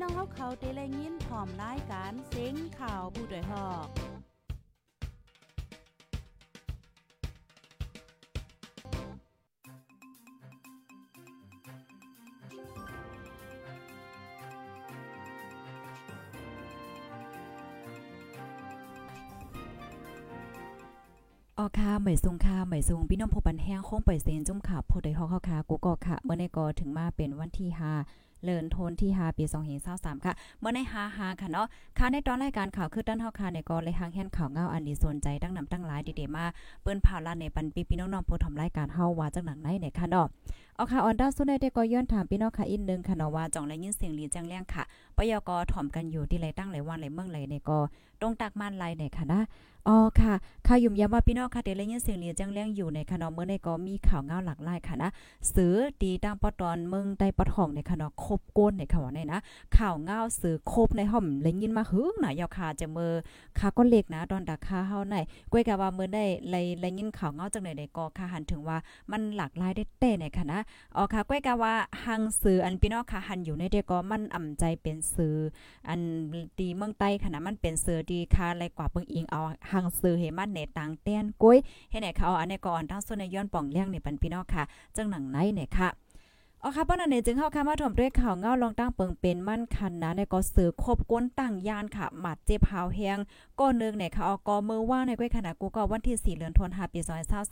น้องเฮาเขาเตะแลยินพร้อมรายการเซ็งข่าวผู้ด้วยฮอกออค่ะเหมยซุงค่ะเหมยซุงพี่น้องผู้ปันแห้งคงปล่อยเซนจุ่มค่ะผู้ใดฮอกเฮาค่ะกูก็ค่ะเมื่อในก็ถึงมาเป็นวันที่5 เลินโทนที่5ปี2523ค่ะเมื่อใน5 5ค่ะเนาะค่ะในตอนรายการข่าวคือด้านเฮาค่ะในก็เลยหางแห่นข่าวเงาอันนี้สนใจตั้งนำตั้งหลายดีๆมาเปิ้นผ่าลานในปันปีพี่น้องๆผู้ทำรายการเฮาว่าจังหนังไหนเนี่ยค่ะเนาะเอาค่ะออนด้าสุดได้ก็ย้อนถามพี่น้องค่ะอีกนึงค่ะเนาะว่าจ่องและยินเสียงลีจังแรงค่ะปยกถ่อมกันอยู่ที่ไรตั้งไรวันไรเมืองไรในก็ตรงตักมันไรเนี่ยค่ะนะอ๋อค่ะข่าวยุ่มย้ำว่าพี่น้องค่ะเดี๋ยวเลยยินเสียงเรียจังแรงอยู่ในคณะเมื่อในก็มีข่าวเงาหลากหลายค่ะนะซื้อดีตั้งปอตอนเมืองใต้ปอทองในคณะคบก้นในค่ะว่าในนะ ข่าวเงาซื้อคบในห้อมเลยยินมาหึงน่ะยาวค่ะจะมือค่ะก็เล็กนะตอนดักค่าเฮาในก้วยกะว่ามื้อได้เลยเลยยินข่าวเงาจังได๋ในก็ค่ะหันถึงว่ามันหลากหลายได้เต้ในค่ะนะอ๋อค่ะก้วยกะว่าหังซื้ออันพี่น้องค่ะหันอยู่ในเด็กก็มันอ่ำใจเป็นซื้ออันดีเมืองใต้ค่ะนะมันเป็นซื้อดีค่ะไรกว่าเบิ่งอิงเอาหังซื้อให้มันในต่างแต้นกุ้ยเฮ็ดให้เขาอันนี้ก่อนทั้งส่วนในย้อนป่องเลี้ยงในปันพี่น้องค่ะ จังหนังไหนเนี่ยค่ะอ๋อค่ะป้อนันเนจึงเข้าค่ะมาถมด้วยข่าวเงาลองตั้งเปิงเป็นมั่นคันนะในก็สือครบก้นตั้งยานค่ะหมัดเจ็บหาวแฮงก็นึงเนี่ยค่ะออกมือว่าในก้อยขนาดกูก็วันที่ 4เดือนธันวาคมปี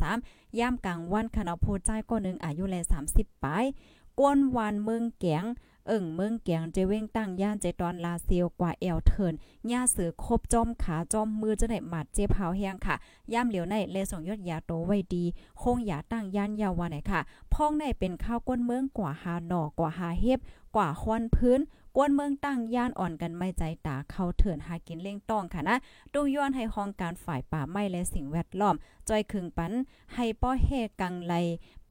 2023ย่ามกลางวันคณะผู้ใจก็นึงอายุแล30ปลาย ก้นวานเมืองแกงเอิ่งเมืองเกียงเจเว้งตั้งย่านเจตอนลาเซียวกว่าแอลเทินย่าเสือคบจอมขาจอมมือจะได้หมัดเจ็บเผาแฮงค่ะ ย่ามเหลียวในเลส่งยอดยาโตไว้ดี คงอย่าตั้งย่านยาววันไหนค่ะ พ้องในเป็นข้าวก้นเมืองกว่าหาหนอกว่าหาเฮ็บกว่าควันพื้นกวนเมืองตั้งย่านอ่อนกันไม่ใจตาเข้าเถินหากินเล่งต้องค่ะนะดูย้อนให้ห้องการฝ่ายป่าไม้และสิ่งแวดล้อมจอยคึงปันให้ป้อเฮกังไล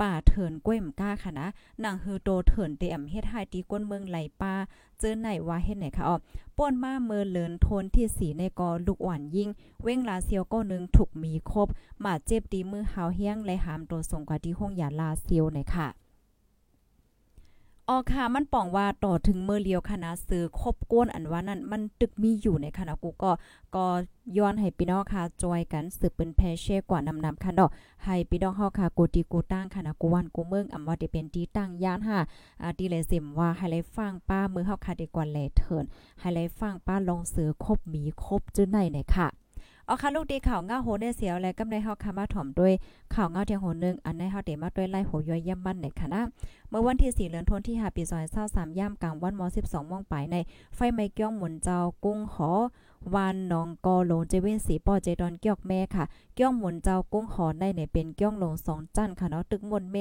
ป่าเถินก้วยมก้าค่ะนะนางฮือโตเถินเตมเฮ็ดให้ตีก้นเมืองไหลป่าเจอไหนว่าเฮ็ดไหนคะอ๋อป่นมาเมือเลินโทนที่สีในกอลูกหวานยิ่ง เว้งลาเซียวก็นึงถูกมีครบมาเจ็บดีมือหาวเฮียงและหามตัวส่งกว่าที่ห้องยาลาเซียวไหนค่ะ ออค่ะ มันป่องว่าต่อถึงเมื่อเลียวคณะซื้อครบก้นอันว่านั้น มันตึกมีอยู่ในคณะกูก็ก็ย้อนให้พี่น้องค่ะจอยกันสืบเป็นแพเช่กว่านำนำค่ะดอกให้พี่น้องเฮาค่ะกูตีกูตั้งค่ะนะกูวันกูเมืองอำว่าได้เป็นที่ตั้งย่านค่ะอ่าดีเลยสิมว่าให้เลยฟังป้ามือเฮาค่ะดีกว่าแลเถินให้เลยฟังป้าลองซื้อครบมีครบจื้อไหนไหนค่ะ เอาค่ะลูกดีข่าวเงาโหได้เสียวและกำได้เฮาค่ะมาถ่อมด้วยข่าวเงาเทียงโหนึงอันในเฮาเดมาด้วยไล่โหย่อยย่ำมันในค่ะนะเมื่อวันที่4เดือนธันวาคมปี2023ย่ำกลางวันม12โมงปในไฟไหม้เกี้ยงหมุนเจ้ากุ้งหอวานหนองกอโลเจเวนสีปอเจดอนเกียกแม่ค่ะ เกี้ยงหมุนเจ้ากุ้งหอได้เนี่ยเป็นเกี้ยงลงสองจันค่ะเนาะตึกมนเม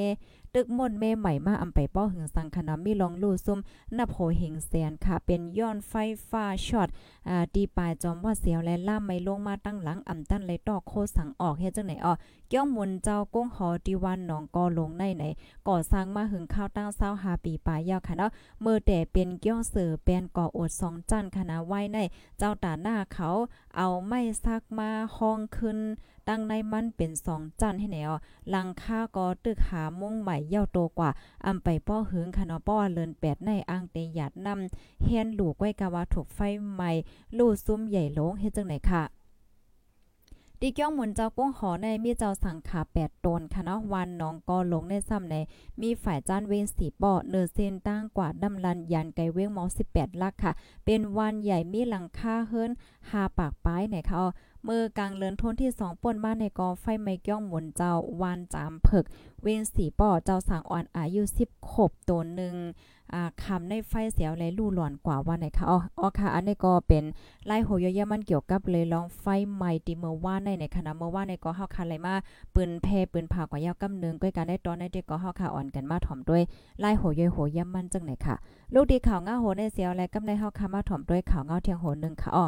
ตึกมนเมใหม่มาอำไปป้อหึงสังคณะมีลองลู่ซุ่มนับโหเหงแสนค่ะ เป็นย้อนไฟฟ้าช็อตอ่าดีปลายจอมว่าเสียวและล่ามไม่ลงมาตั้งหลังอำตั้นเลยตอกโคสังออกเฮ็ดจังไหนอ้อเกี้ยงหมุนเจ้ากุ้งหอดีวันหนองกอลงในไหนก่อสร้างมาหึงข้าวตั้งเศร้าหาปีปลายยาวค่ะเนาะเมื่อแต่เป็นเกี้ยวเสือเป็นก่ออดสองจันคณะไว้ในเจ้าตาหน้าเขา เอาไม้ซักมาห้องขึ้น ตั้งในมันเป็นสองจันให้แนวหลังค่าก็ตึกหามุ่งใหม่เย่าโตกว่าอำไปป้อหึงคณะป้อเลินแปดในอ่างเตหยาดนำเฮียนหลูกไว้กะว่าถูกไฟใหม่ลู่ซุ้มใหญ่ลงเฮ็ดจังไหนค่ะ ดีเกี้ยงหมุนเจ้าก้งหอในมีเจ้าสังขาแปดตนค่ะเนาะวันน้องก็ลงในซ้ำใน มีฝ่ายจ้านเวนสีปอเนอเซนตั้งกว่าดำลันยันไกเว้งมอ18ลักค่ะ เป็นวันใหญ่มีหลังคาเฮิรนหาปากป้ายไหนค่ะมือกลางเลินทนที่2ป่นบ้านในกอไฟไม้เกี้ยงหมุนเจ้าวานจามเผึก เวนสีปอเจ้าสังอ่อนอายุ10ขบตัวหนึ่ง อาคำในไฟเสียวแลลู่หลอนกว่าว่าไหนคะอ๋ออ๋อค่ะ อันนี้ก็เป็นไล่โหยยมันเกี่ยวกับเลยลองไฟใหม่ดีเมื่อว่าในในคณะเมื่อว่าในก็เฮาคันเลยมาปืนแพปืนผ่ากว่ายาวกำนึงก้อยการได้ตอนในเด็กก็เฮาค่ะอ่อนกันมาถ่อมด้วยไล่โหยโหยมันจังไหนค่ะ ลูกดีข่าวง้าโหในเสียวและกำในเฮาค่ะมาถ่อมด้วยข่าวเงาเทียงโหนึงค่ะอ๋อ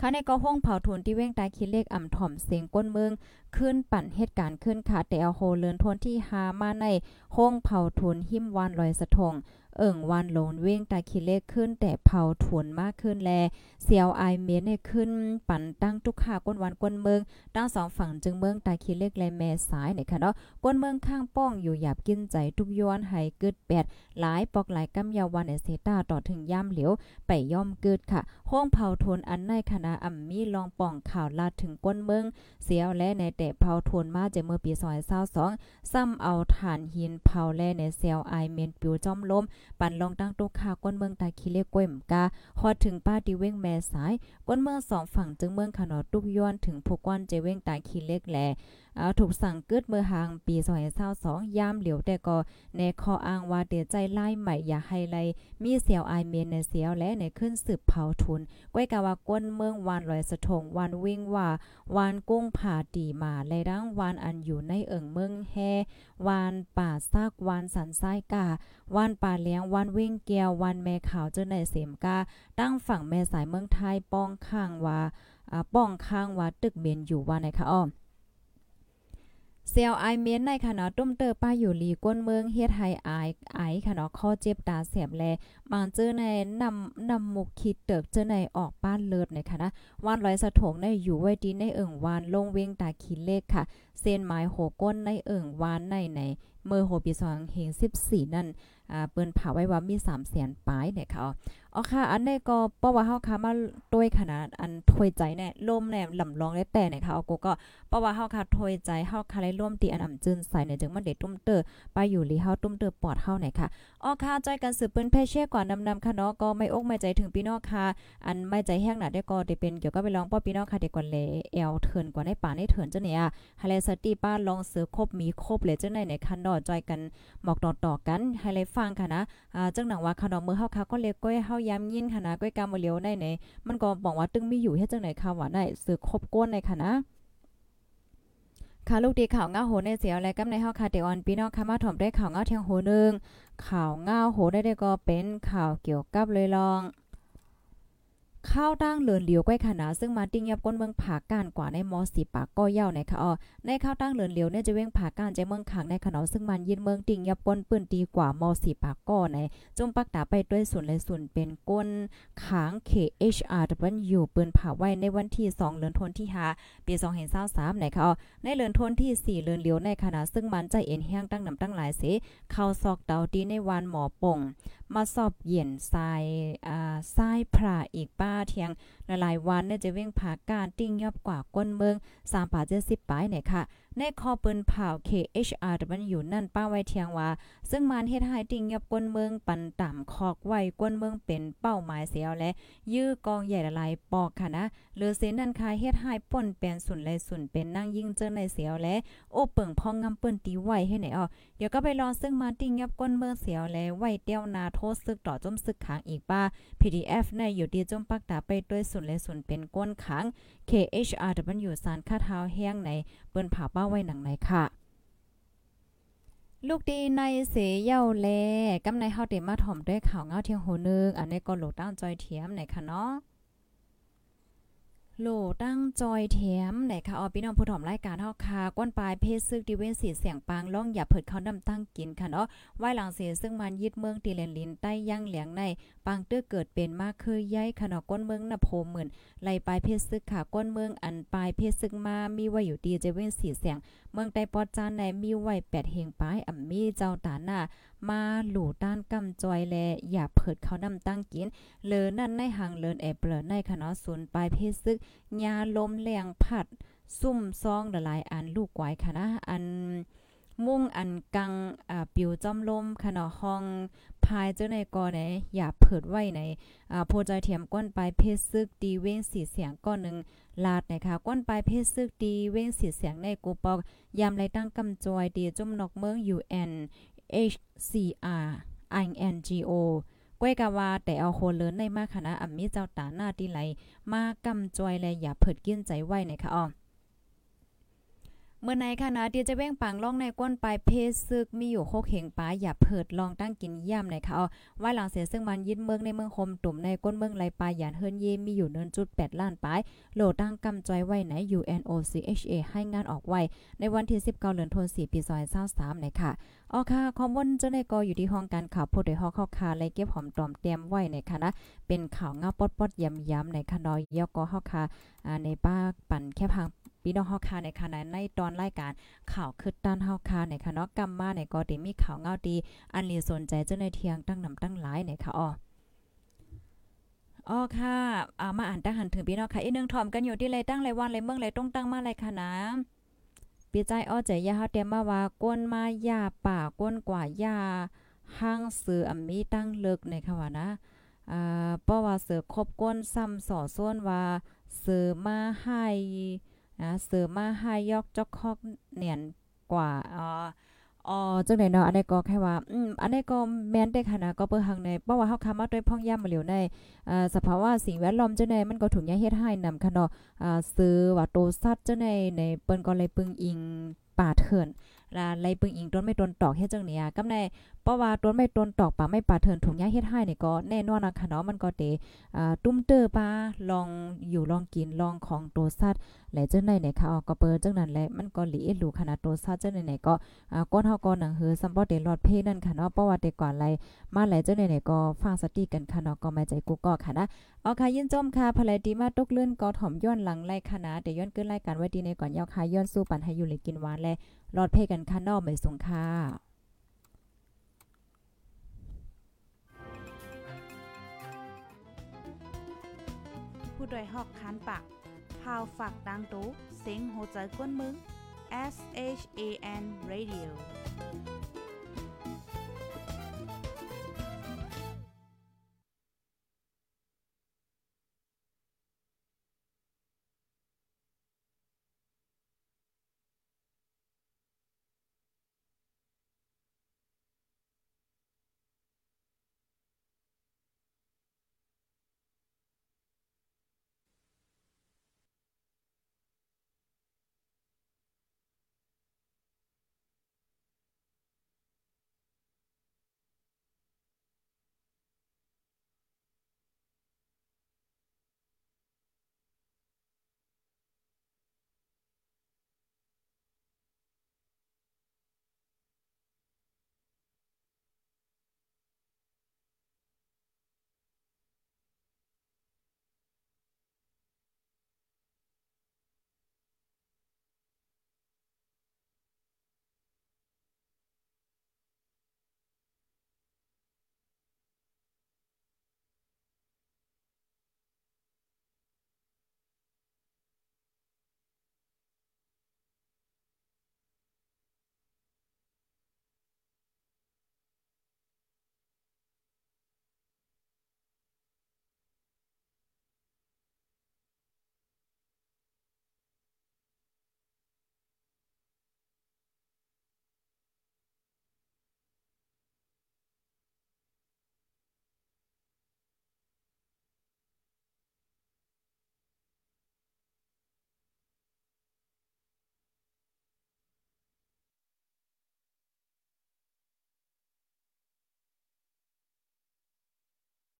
ข้าในก็ห้องเผาทุนที่เว้งตายคิดเลขอ่ำถ่อมเสียงก้นเมืองขึ้นปั่นเหตุการณ์ขึ้นค่ะแต่เอาโฮเลินทนที่หามาในห้องเผาทุนหิมวานลอยสะทง เอิ่งวันโลนเว้งตาคิเลขขึ้น แต่เผาถวนมากขึ้นแลเสียวไอเมียนเน่ขึ้น ปั่นตั้งทุกขาก้นวันก้นเมืองตั้งสองฝั่งจึงเมืองตาคิเลขและแม่สายเนี่ยค่ะเนาะก้นเมืองข้างป้องอยู่หยาบกินใจทุกย้อนให้เกิดแปดหลายปอกหลายกำยาวันเอเซตาต่อถึงย่ำเหลียวไปย่อมเกิดค่ะห้องเผาทนอันในคณะอ่ำมีลองป่องข่าวลาดถึงก้นเมืองเสียวและในแต่เผาทนมาจากเมื่อปี2022ซ้ำเอาฐานหินเผาแลในเซลไอเมนปิวจอมล้มปันลองตั้งตุกขาก้นเมืองตาคีเลก้วยมกาฮอดถึงป้าติเว้งแม่สาย ก้นเมืองสองฝั่งจึงเมืองขนอตุกย้อนถึงผู้ก้อนเจเว้งตาคีเล็กแล เอาถูกสั่งกิดเมื่อหางปี2022ยามเหลียวแต่ก็ในคออ้างว่าเดือใจไล่ใหม่อย่าให้ไลมีเสียวไอเมียนในเสียวและในขึ้นสืบเผาทุนก้วยกะว่าก้นเมืองวานลอยสะทงวานวิ่งว่าวานกุ้งผาตีมาไลดังวานอันอยู่ในเอิงเมืองแฮวานป่าซากวานสันซ้ายกาวานป่าเลี้ยงวานวิ่งแก้ววานแม่ขาวเจ้าในเสมกาตั้งฝั่งแม่สายเมืองไทยป้องข้างว่าป้องข้างว่าตึกเมนอยู่ว่าไหนคะอ้อ เซลไอเมนในคณะตุ้มเตอป้าอยู่ลีก้นเมืองเฮ็ดให้อายไอค่ะเนาะข้อเจ็บตาเสียบแลบางเจอในนำนำมุกคิดเติกเจอในออกบ้านเลิศในค่ะนะวานร้อยสะถงในอยู่ไว้ดีในเอิ่งวานลงเวงตาคิดเลขค่ะ เส้นหมายโหก้นในเอิ่งวานในในเมื่อโหปีสองเฮง14นั่นอ่าเปิ้นเผาไว้ว่ามี3แสนปลายเนี่ยค่ะอ๋อค่ะ อันนี้ก็เพราะว่าเฮาค่ะมาต้วยขนาดอันถวยใจแน่ลมแน่ลำลองได้แต่เนี่ยค่ะเอากูก็เพราะว่าเฮาค่ะถวยใจเฮาค่ะได้ร่วมตีอันอ่ำจืนใส่เนี่ยจึงมันเด็ดตุ้มเตอไปอยู่ลีเฮาตุ้มเตอปอดเฮาเนี่ยค่ะอ๋อค่ะจอยกันสืบเปิ้นเพเช่ก่อนนำๆค่ะเนาะก็ไม่อกไม่ใจถึงพี่น้องค่ะ อันไม่ใจแห้งหนาได้ก็ได้เป็นเกี่ยวกับไปลองป้อพี่น้องค่ะเด็กก่อนเลยแอลเถินกว่าในป่าในเถินเจ้าเนี่ยไฮไลท์สตีป้าลองเสือครบมีครบเลยเจ้าไหนในคันดอจอยกันหมอกต่อๆกันไฮไลท์ฟังค่ะนะอ่าจังหนังว่าค่ะดอกมือเฮาค่ะก็เลยก้อยเฮายามยินค่ะนะก้อยกามเลียวได้ไหนมันก็บอกว่าตึงมีอยู่เฮ็ดจังไหนค่ะว่าได้สือครบก้นในค่ะนะ ค่ะลูกดีข่าวเง้าโหในเสียวและกำในห้องคาเดออนพี่น้องค่ะมาถ่อมได้ข่าวเง้าเทียงโหนึงข่าวเง้าโหได้ได้ก็เป็นข่าวเกี่ยวกับเลยลอง ข้าวตั้งเลินเหลียวก้อยขนาซึ่งมาติ้งยับก้นเมืองผาการกว่าในมอสีปากก็เย่าในค่ะอ๋อในข้าวตั้งเลินเหลียวเนี่ยจะเว้งผาการใจเมืองขังในขนาซึ่งมันยินเมืองติ้งยับก้นปืนตีกว่ามอสีปากก็ในจมปักตาไปด้วยส่วนเลยส่วนเป็นก้นขาง KHRW ปืนผาไว้ในวันที่ 2เดือนธันวาคมปี2023ในค่ะอ๋อในเดือนธันที่ 4เดือนเหลียวในขณะซึ่งมันใจเอ็นแห้งตั้งนำตั้งหลายเสเข้าซอกเตาดีในวันหมอป่งมาสอบเย็นทรายอ่าทรายพระอีกป้าเทียง หลายๆวันเนี่ยจะเว้งผาการติ้งยอบกว่าก้นเมือง3ป่า70ปลายเนี่ยค่ะ ในคอปืนเผา KHR มันอยู่นั่นป้าไว้เทียงว่า ซึ่งมันเฮ็ดให้ติ้งยอบก้นเมืองปันต่ำคอกไว้ก้นเมืองเป็นเป้าหมายเสียวและ ยื้อกองใหญ่ละลายปอกค่ะนะหรือเสนั่นคายเฮ็ดให้ป่นเป็นสุนเลยสุนเป็นนั่งยิ่งเจอในเสียวและโอ้เปิงพองงำเปิ้นตีไว้ให้ไหนอ๋อเดี๋ยวก็ไปรอซึ่งมาติ้งยับก้นเมืองเสียวและไว้เตี้ยวนาโทษซึกต่อจมซึกขังอีกป้า PDF ในอยู่ดีจมปักตาไปด้วยสุนและสุนเป็นก้นขัง KHRW สารคาเท้าแห้งในเปิ้นผ่าป้าไว้หนังไหนค่ะลูกดีในเสเย่าแลกำในเฮาเตมาถ่อมด้วยข่าวเงาเที่ยงโหนึงอันนี้ก็โหลดตั้งจอยเทียมไหนค่ะเนาะ โหลตั้งจอยแถมไหนคะออพี่น้องผู้ถอมรายการเฮาค่ะก้นปลายเพศซึกดิเวนสีเสียงปางล่องอย่าเผิดเขานำตั้งกินค่ะเนาะไว้หลังเสียซึ่งมันยึดเมืองตีเลนลินใต้ย่างเหลียงในปางเตื้อเกิดเป็นมากคือย้ายค่ะเนาะก้นเมืองนโพหมื่นไหลปลายเพศซึกค่ะก้นเมืองอันปลายเพศซึกมามีไว้อยู่ดีเจเว้นสีเสียง เมืองใต้ปอดจานในมีไว้8เฮงปลายอ่ำมีเจ้าตาหน้ามาหลู่ต้านกำจอยแลอย่าเผิดเขานำตั้งกินเลอนั่นในหางเลินแอบเปลอในค่ะเนาะศูนย์ปลายเพศซึกยาลมแรงผัด ซุ่มซองหลายอันลูกไว้ค่ะนะอันมุ่งอันกังอ่าปิวจอมลมค่ะเนาะห้องพายเจ้าในกอไหนอย่าเผิดไว้ในอ่าโพใจเทียมก้นปลายเพศซึกดีเว้งสีเสียงก้อนหนึ่งลาดนะคะก้นปลายเพศซึกดีเว้งสีเสียงในกูปอกยามไรตั้งกำจอยดีจมนอกเมือง UN HCR INGO ก้วยกะว่าแต่เอาโคเลินในมาคณะอัมมีเจ้าตาหน้าที่ไหล มากำจอยและอย่าเผิดเกี้ยนใจไว้นะคะอ๋อ เมื่อในคณะที่จะแบ่งปังล่องในก้นปลายเพศซึกมีอยู่โคกเหงป้าอย่าเพิดลองตั้งกินย่ำในค่ะเอาไว้หลังเสียซึ่งมันยึดเมืองในเมืองคมตุ่มในก้นเมืองไหลปลายหยานเฮิรนเยมีอยู่เนินจุด8ล้านปลายโหลตั้งกำจอยไว้ไหน UNOCHA ให้งานออกไว้ ในวันที่19เดือนธันวาคมปี2023ในค่ะอ๋อค่ะข้อมูลเจ้าในกออยู่ที่ห้องการข่าวผู้ใดฮอกข้าคาและเก็บหอมตอมเตรียมไว้ในค่ะนะเป็นข่าวเงาปอดๆย้ำๆในค่ะนอยกอเฮาคาในป้าปั่นแค่พัง พี่น้องเฮาคาในค่ะในตอนรายการข่าวคืดด้านเฮาคาในค่ะเนาะกำมาในก็ได้มีข่าวเงาดี อันลีสนใจเจ้าในเทียงตั้งนำตั้งหลายในค่ะอ้ออ๋อค่ะอ่ามาอ่านตั้งหันถึงพี่น้องค่ะอีนึงถอมกันอยู่ที่ไรตั้งไรวันไรเมืองไรต้องตั้งมาไรค่ะนะปีใจอ้อใจยาเฮาเตรียมมาว่าก้นมายาป่าก้นกว่ายาห้างซื้ออมีตั้งเลิกในค่ะว่านะอ่าเพราะว่าเสือครบก้นซ้ำสอส่วนว่าเสือมาให้ นะเสือมาให้ยอกจอกคอกเนียนกว่าอ๋ออ๋อจังได๋เนาะอันนี้ก็แค่ว่าอืมอันนี้ก็แม่นได้ค่ะนะก็เปิ้นหังในเพราะว่าเฮาคามาด้วยพ่องย่ำมาเหลียวในอ่อสภาวะสิ่งแวดล้อมจังได๋มันก็ถูกยาเฮ็ดให้นำค่ะเนาะอ่าซื้อว่าโตสัตว์จังได๋ในเปิ้นก็เลยปึงอิงป่าเถิน ลาไลปึงอิงต้นไม่ต้นตอกเฮ็ดจังเนี่ยกำในเพราะว่าต้นไม่ต้นตอกป่าไม่ป่าเถินถูกยาเฮ็ดให้นี่ก็แน่นอนนะค่ะเนาะมันก็เตอ่าตุ้มเตอปลาลองอยู่ลองกินลองของโตสัตว์และจังได๋เนี่ยค่ะออกก็เปิดจังนั้นแหละมันก็หลีเอ็ดรู้ขนาดโตซาจังได๋เนี่ยก็อ่าก้นเฮาก็หนังหือซัมบ่ได้รอดเพนั่นค่ะเนาะเพราะว่าแต่ก่อนไรมาหลายจังได๋เนี่ยก็ฟังสติกันค่ะเนาะก็มาใจกูก็ค่ะนะเอาค่ะยินจมค่ะภรรยดีมาตกเลื่อนก็ถ่อมย้อนหลังไล่ค่ะเดี๋ยวย้อนขึ้นรายการไว้ดีในก่อนยาวค่ะย้อนสู้ปันให้อยู่เลยกินหวานและรอดเพกันค่ะนาะไม่สงค่ะผู้โดยหอกคานปากพาวฝากดังตู้เซ็งโหใจกวนมึง S H A N Radio